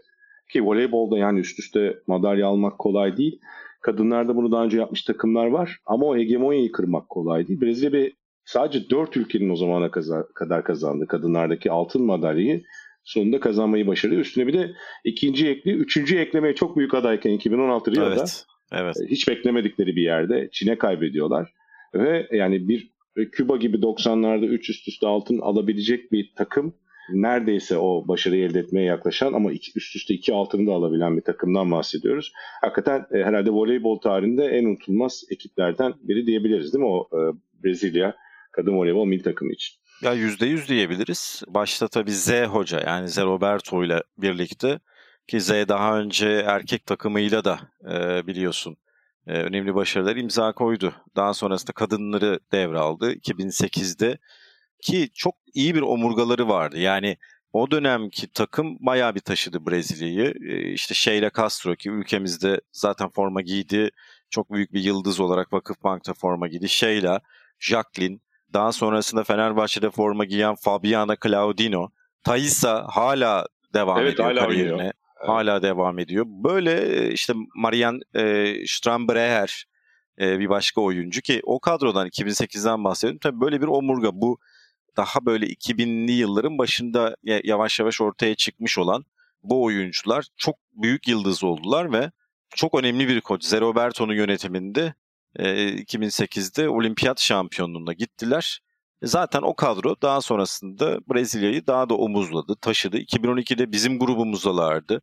ki voleybolda yani üst üste madalya almak kolay değil. Kadınlarda bunu daha önce yapmış takımlar var ama o hegemonyayı kırmak kolay değil. Brezilya bir sadece 4 ülkenin o zamana kadar kazandığı kadınlardaki altın madalyayı sonunda kazanmayı başarıyor. Üstüne bir de ikinci ekli, üçüncü eklemeye çok büyük adayken 2016 Rio'da evet, evet. hiç beklemedikleri bir yerde Çin'e kaybediyorlar. Ve yani bir Küba gibi 90'larda 3 üst üste altın alabilecek bir takım neredeyse o başarıyı elde etmeye yaklaşan ama iki, üst üste iki altını da alabilen bir takımdan bahsediyoruz. Hakikaten e, herhalde voleybol tarihinde en unutulmaz ekiplerden biri diyebiliriz değil mi o e, Brezilya kadın voleybol milli takımı için? Ya %100 diyebiliriz. Başta tabii Z hoca yani Z Roberto ile birlikte ki Z daha önce erkek takımıyla da e, biliyorsun önemli başarılar imza koydu. Daha sonrasında kadınları devraldı 2008'de ki çok iyi bir omurgaları vardı. Yani o dönemki takım bayağı bir taşıdı Brezilya'yı. E, işte Sheila Castro ki ülkemizde zaten forma giydi. Çok büyük bir yıldız olarak Vakıfbank'ta forma giydi. Sheila, Jacqueline, daha sonrasında Fenerbahçe'de forma giyen Fabiana Claudino, Thaisa hala devam evet, ediyor hala kariyerine. Oynuyor. Hala devam ediyor. Böyle işte Marian e, Strambreher e, bir başka oyuncu ki o kadrodan 2008'den bahsediyorum. Tabii böyle bir omurga bu daha böyle 2000'li yılların başında yavaş yavaş ortaya çıkmış olan bu oyuncular çok büyük yıldız oldular ve çok önemli bir koç. Zeroberto'nun yönetiminde 2008'de olimpiyat şampiyonluğuna gittiler. Zaten o kadro daha sonrasında Brezilya'yı daha da omuzladı, taşıdı. 2012'de bizim grubumuzdalardı.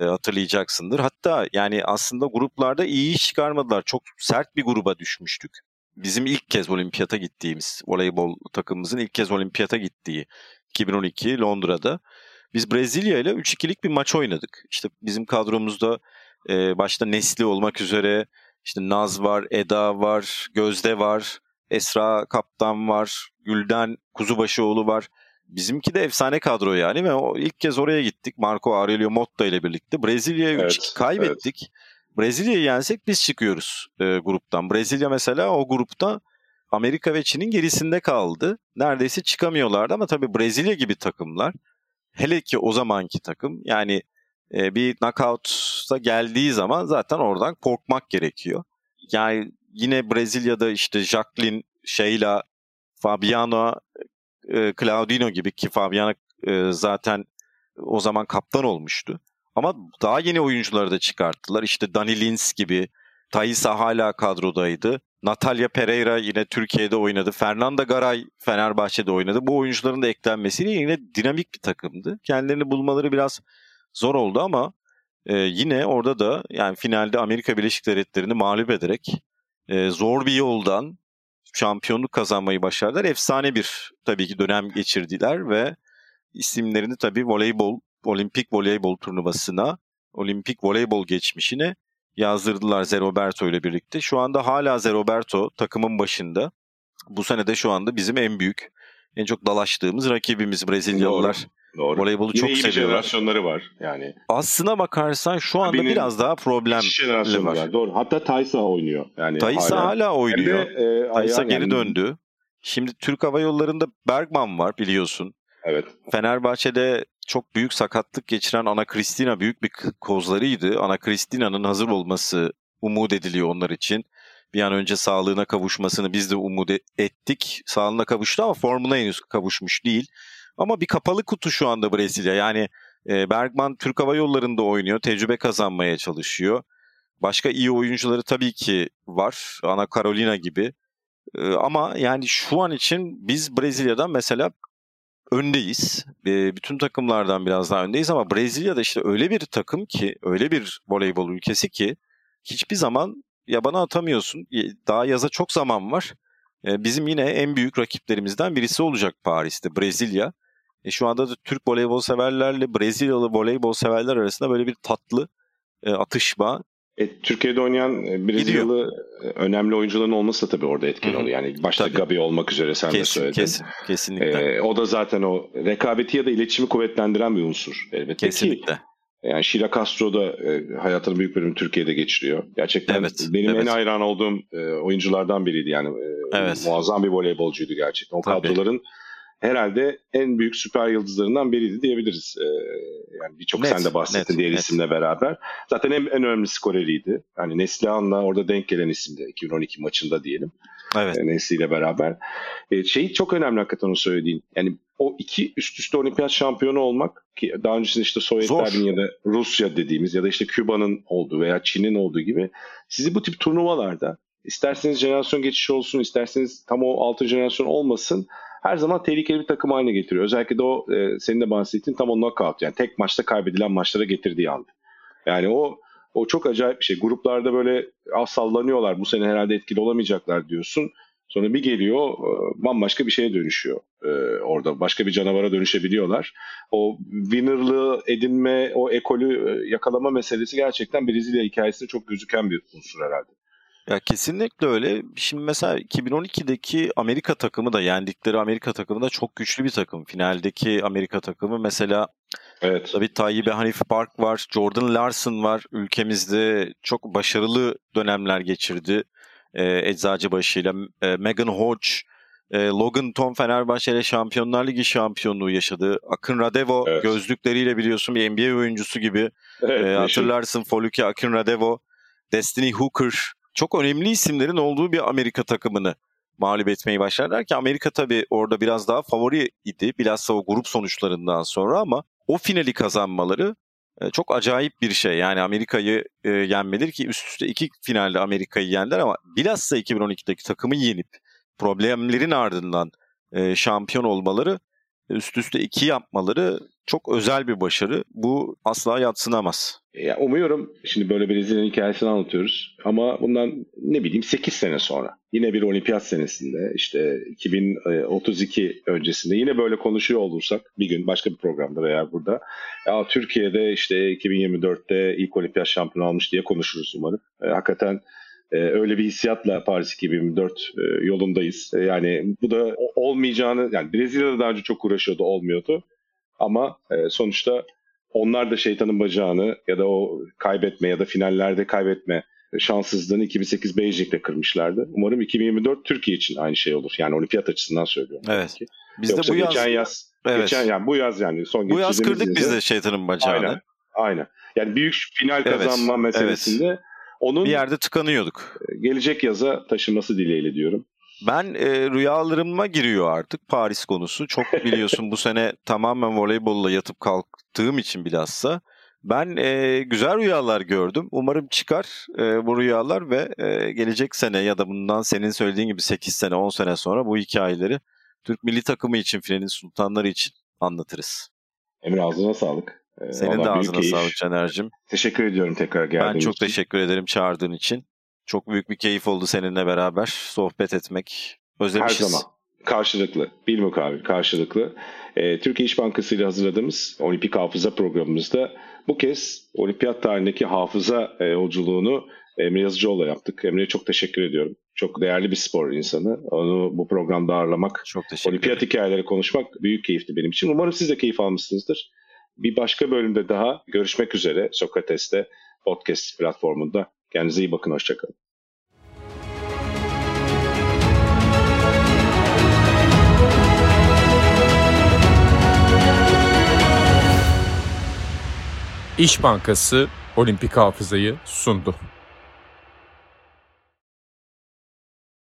E, hatırlayacaksındır. Hatta yani aslında gruplarda iyi iş çıkarmadılar. Çok sert bir gruba düşmüştük. Bizim ilk kez olimpiyata gittiğimiz, voleybol takımımızın ilk kez olimpiyata gittiği 2012 Londra'da. Biz Brezilya ile 3-2'lik bir maç oynadık. İşte bizim kadromuzda e, başta Nesli olmak üzere işte Naz var, Eda var, Gözde var, Esra Kaptan var, Gülden Kuzubaşıoğlu var. Bizimki de efsane kadro yani ve o ilk kez oraya gittik. Marco Aurelio Motta ile birlikte. Brezilya'ya evet, kaybettik. Evet. Brezilya'yı yensek biz çıkıyoruz e, gruptan. Brezilya mesela o grupta Amerika ve Çin'in gerisinde kaldı. Neredeyse çıkamıyorlardı ama tabii Brezilya gibi takımlar hele ki o zamanki takım yani e, bir knockout'a geldiği zaman zaten oradan korkmak gerekiyor. Yani yine Brezilya'da işte Jacqueline, Sheila, Fabiano, e, Claudino gibi ki Fabiano e, zaten o zaman kaptan olmuştu. Ama daha yeni oyuncuları da çıkarttılar. İşte Dani Lins gibi, Thaisa hala kadrodaydı. Natalia Pereira yine Türkiye'de oynadı. Fernanda Garay Fenerbahçe'de oynadı. Bu oyuncuların da eklenmesiyle yine dinamik bir takımdı. Kendilerini bulmaları biraz zor oldu ama e, yine orada da yani finalde Amerika Birleşik Devletleri'ni mağlup ederek e, zor bir yoldan şampiyonluk kazanmayı başardılar. Efsane bir tabii ki dönem geçirdiler ve isimlerini tabii voleybol, olimpik voleybol turnuvasına, olimpik voleybol geçmişine yazdırdılar Zeroberto ile birlikte. Şu anda hala Zeroberto takımın başında. Bu sene de şu anda bizim en büyük, en çok dalaştığımız rakibimiz Brezilyalılar. Doğru. Doğru. Voleybolu Yine çok iyi seviyorlar. jenerasyonları var yani. Aslına bakarsan şu anda Abinin biraz daha problem var. var. Doğru. Hatta Taysa oynuyor. Yani Taysa hala, hala oynuyor. De, e, Taysa geri yani... döndü. Şimdi Türk Hava Yolları'nda Bergman var biliyorsun. Evet. Fenerbahçe'de çok büyük sakatlık geçiren Ana Kristina büyük bir kozlarıydı. Ana Kristina'nın hazır olması umut ediliyor onlar için. Bir an önce sağlığına kavuşmasını biz de umut e- ettik. Sağlığına kavuştu ama formuna henüz kavuşmuş değil. Ama bir kapalı kutu şu anda Brezilya. Yani e, Bergman Türk Hava Yolları'nda oynuyor. Tecrübe kazanmaya çalışıyor. Başka iyi oyuncuları tabii ki var. Ana Carolina gibi. E, ama yani şu an için biz Brezilya'dan mesela öndeyiz. Bütün takımlardan biraz daha öndeyiz ama Brezilya'da işte öyle bir takım ki, öyle bir voleybol ülkesi ki hiçbir zaman yabana atamıyorsun. Daha yaza çok zaman var. E, bizim yine en büyük rakiplerimizden birisi olacak Paris'te Brezilya. E, şu anda da Türk voleybol severlerle Brezilyalı voleybol severler arasında böyle bir tatlı e, atışma. E, Türkiye'de oynayan e, Brezilyalı Gidiyor. E, önemli oyuncuların olması da tabii orada etkili oluyor. Yani başta tabii. Gabi olmak üzere sen kesin, de söyledin. Kesin, kesinlikle. E, o da zaten o rekabeti ya da iletişimi kuvvetlendiren bir unsur elbette kesinlikle. ki. Yani Sheila Castro da e, hayatının büyük bölümünü Türkiye'de geçiriyor. Gerçekten evet, benim evet. en hayran olduğum e, oyunculardan biriydi yani. E, evet. Muazzam bir voleybolcuydu gerçekten. O Tabii. kadroların herhalde en büyük süper yıldızlarından biriydi diyebiliriz. Ee, yani birçok sen de bahsettin net, diğer net. isimle beraber. Zaten en, en önemli skoreriydi. Yani Neslihan'la orada denk gelen isimdi 2012 maçında diyelim. Evet. E, Nesli ile beraber. E, şey çok önemli hakikaten o söylediğin. Yani o iki üst üste olimpiyat şampiyonu olmak ki daha öncesinde işte Sovyetler'in ya da Rusya dediğimiz ya da işte Küba'nın olduğu veya Çin'in olduğu gibi sizi bu tip turnuvalarda isterseniz jenerasyon geçişi olsun isterseniz tam o altı jenerasyon olmasın her zaman tehlikeli bir takım haline getiriyor. Özellikle de o e, senin de bahsettiğin tam o knockout yani tek maçta kaybedilen maçlara getirdiği anda. Yani o o çok acayip bir şey. Gruplarda böyle az sallanıyorlar. Bu sene herhalde etkili olamayacaklar diyorsun. Sonra bir geliyor e, bambaşka bir şeye dönüşüyor e, orada. Başka bir canavara dönüşebiliyorlar. O winnerlığı edinme, o ekolü e, yakalama meselesi gerçekten Brezilya hikayesinde çok gözüken bir unsur herhalde. Ya kesinlikle öyle. Şimdi mesela 2012'deki Amerika takımı da yendikleri Amerika takımı da çok güçlü bir takım. Finaldeki Amerika takımı mesela Evet. Tabii Tayyip Hanif Park var, Jordan Larson var. Ülkemizde çok başarılı dönemler geçirdi. Ee, Eczacıbaşı ile e, Megan Hodge, e, Logan Tom Fenerbahçe ile Şampiyonlar Ligi şampiyonluğu yaşadı. Akın Radevo evet. gözlükleriyle biliyorsun bir NBA oyuncusu gibi. Evet, e, hatırlarsın Foluke Akın Radevo, Destiny Hooker çok önemli isimlerin olduğu bir Amerika takımını mağlup etmeyi başlarlar ki Amerika tabii orada biraz daha favori idi. Bilhassa o grup sonuçlarından sonra ama o finali kazanmaları e, çok acayip bir şey. Yani Amerika'yı e, ki üst üste iki finalde Amerika'yı yendiler ama bilhassa 2012'deki takımı yenip problemlerin ardından e, şampiyon olmaları üst üste iki yapmaları çok özel bir başarı. Bu asla yatsınamaz. Ya umuyorum şimdi böyle Brezilya'nın hikayesini anlatıyoruz ama bundan ne bileyim 8 sene sonra yine bir olimpiyat senesinde işte 2032 öncesinde yine böyle konuşuyor olursak bir gün başka bir programda veya burada ya Türkiye'de işte 2024'te ilk olimpiyat şampiyonu almış diye konuşuruz umarım. E, hakikaten e, öyle bir hissiyatla Paris 2024 e, yolundayız. E, yani bu da olmayacağını yani Brezilya'da daha önce çok uğraşıyordu olmuyordu. Ama e, sonuçta onlar da şeytanın bacağını ya da o kaybetme ya da finallerde kaybetme şanssızlığını 2008 Beijing'de kırmışlardı. Umarım 2024 Türkiye için aynı şey olur. Yani olimpiyat açısından söylüyorum. Evet. Biz Yoksa de bu geçen yaz, yaz evet. geçen yani bu yaz yani son Bu yaz kırdık biz de şeytanın bacağını. Aynen. Aynen. Yani büyük final kazanma evet. meselesinde evet. Onun bir yerde tıkanıyorduk. Gelecek yaza taşınması dileğiyle diyorum. Ben e, rüyalarıma giriyor artık Paris konusu. Çok (laughs) biliyorsun bu sene tamamen voleybolla yatıp kalktığım için bilhassa. Ben e, güzel rüyalar gördüm. Umarım çıkar e, bu rüyalar ve e, gelecek sene ya da bundan senin söylediğin gibi 8 sene 10 sene sonra bu hikayeleri Türk milli takımı için, finalin sultanları için anlatırız. Emre ağzına sağlık. Ee, Senin de ağzına sağlık Caner'cim. Teşekkür ediyorum tekrar geldiğin için. Ben çok için. teşekkür ederim çağırdığın için. Çok büyük bir keyif oldu seninle beraber sohbet etmek. Özlemişiz. Her zaman. Karşılıklı. Bir mukabil karşılıklı. Ee, Türkiye İş Bankası ile hazırladığımız Olimpik Hafıza programımızda bu kez olimpiyat tarihindeki hafıza e, yolculuğunu Emre Yazıcıoğlu'la yaptık. Emre'ye çok teşekkür ediyorum. Çok değerli bir spor insanı. Onu bu programda ağırlamak, çok olimpiyat hikayeleri konuşmak büyük keyifti benim için. Umarım siz de keyif almışsınızdır. Bir başka bölümde daha görüşmek üzere Sokrates'te podcast platformunda. Kendinize iyi bakın, hoşçakalın. İş Bankası Olimpik Hafızayı sundu.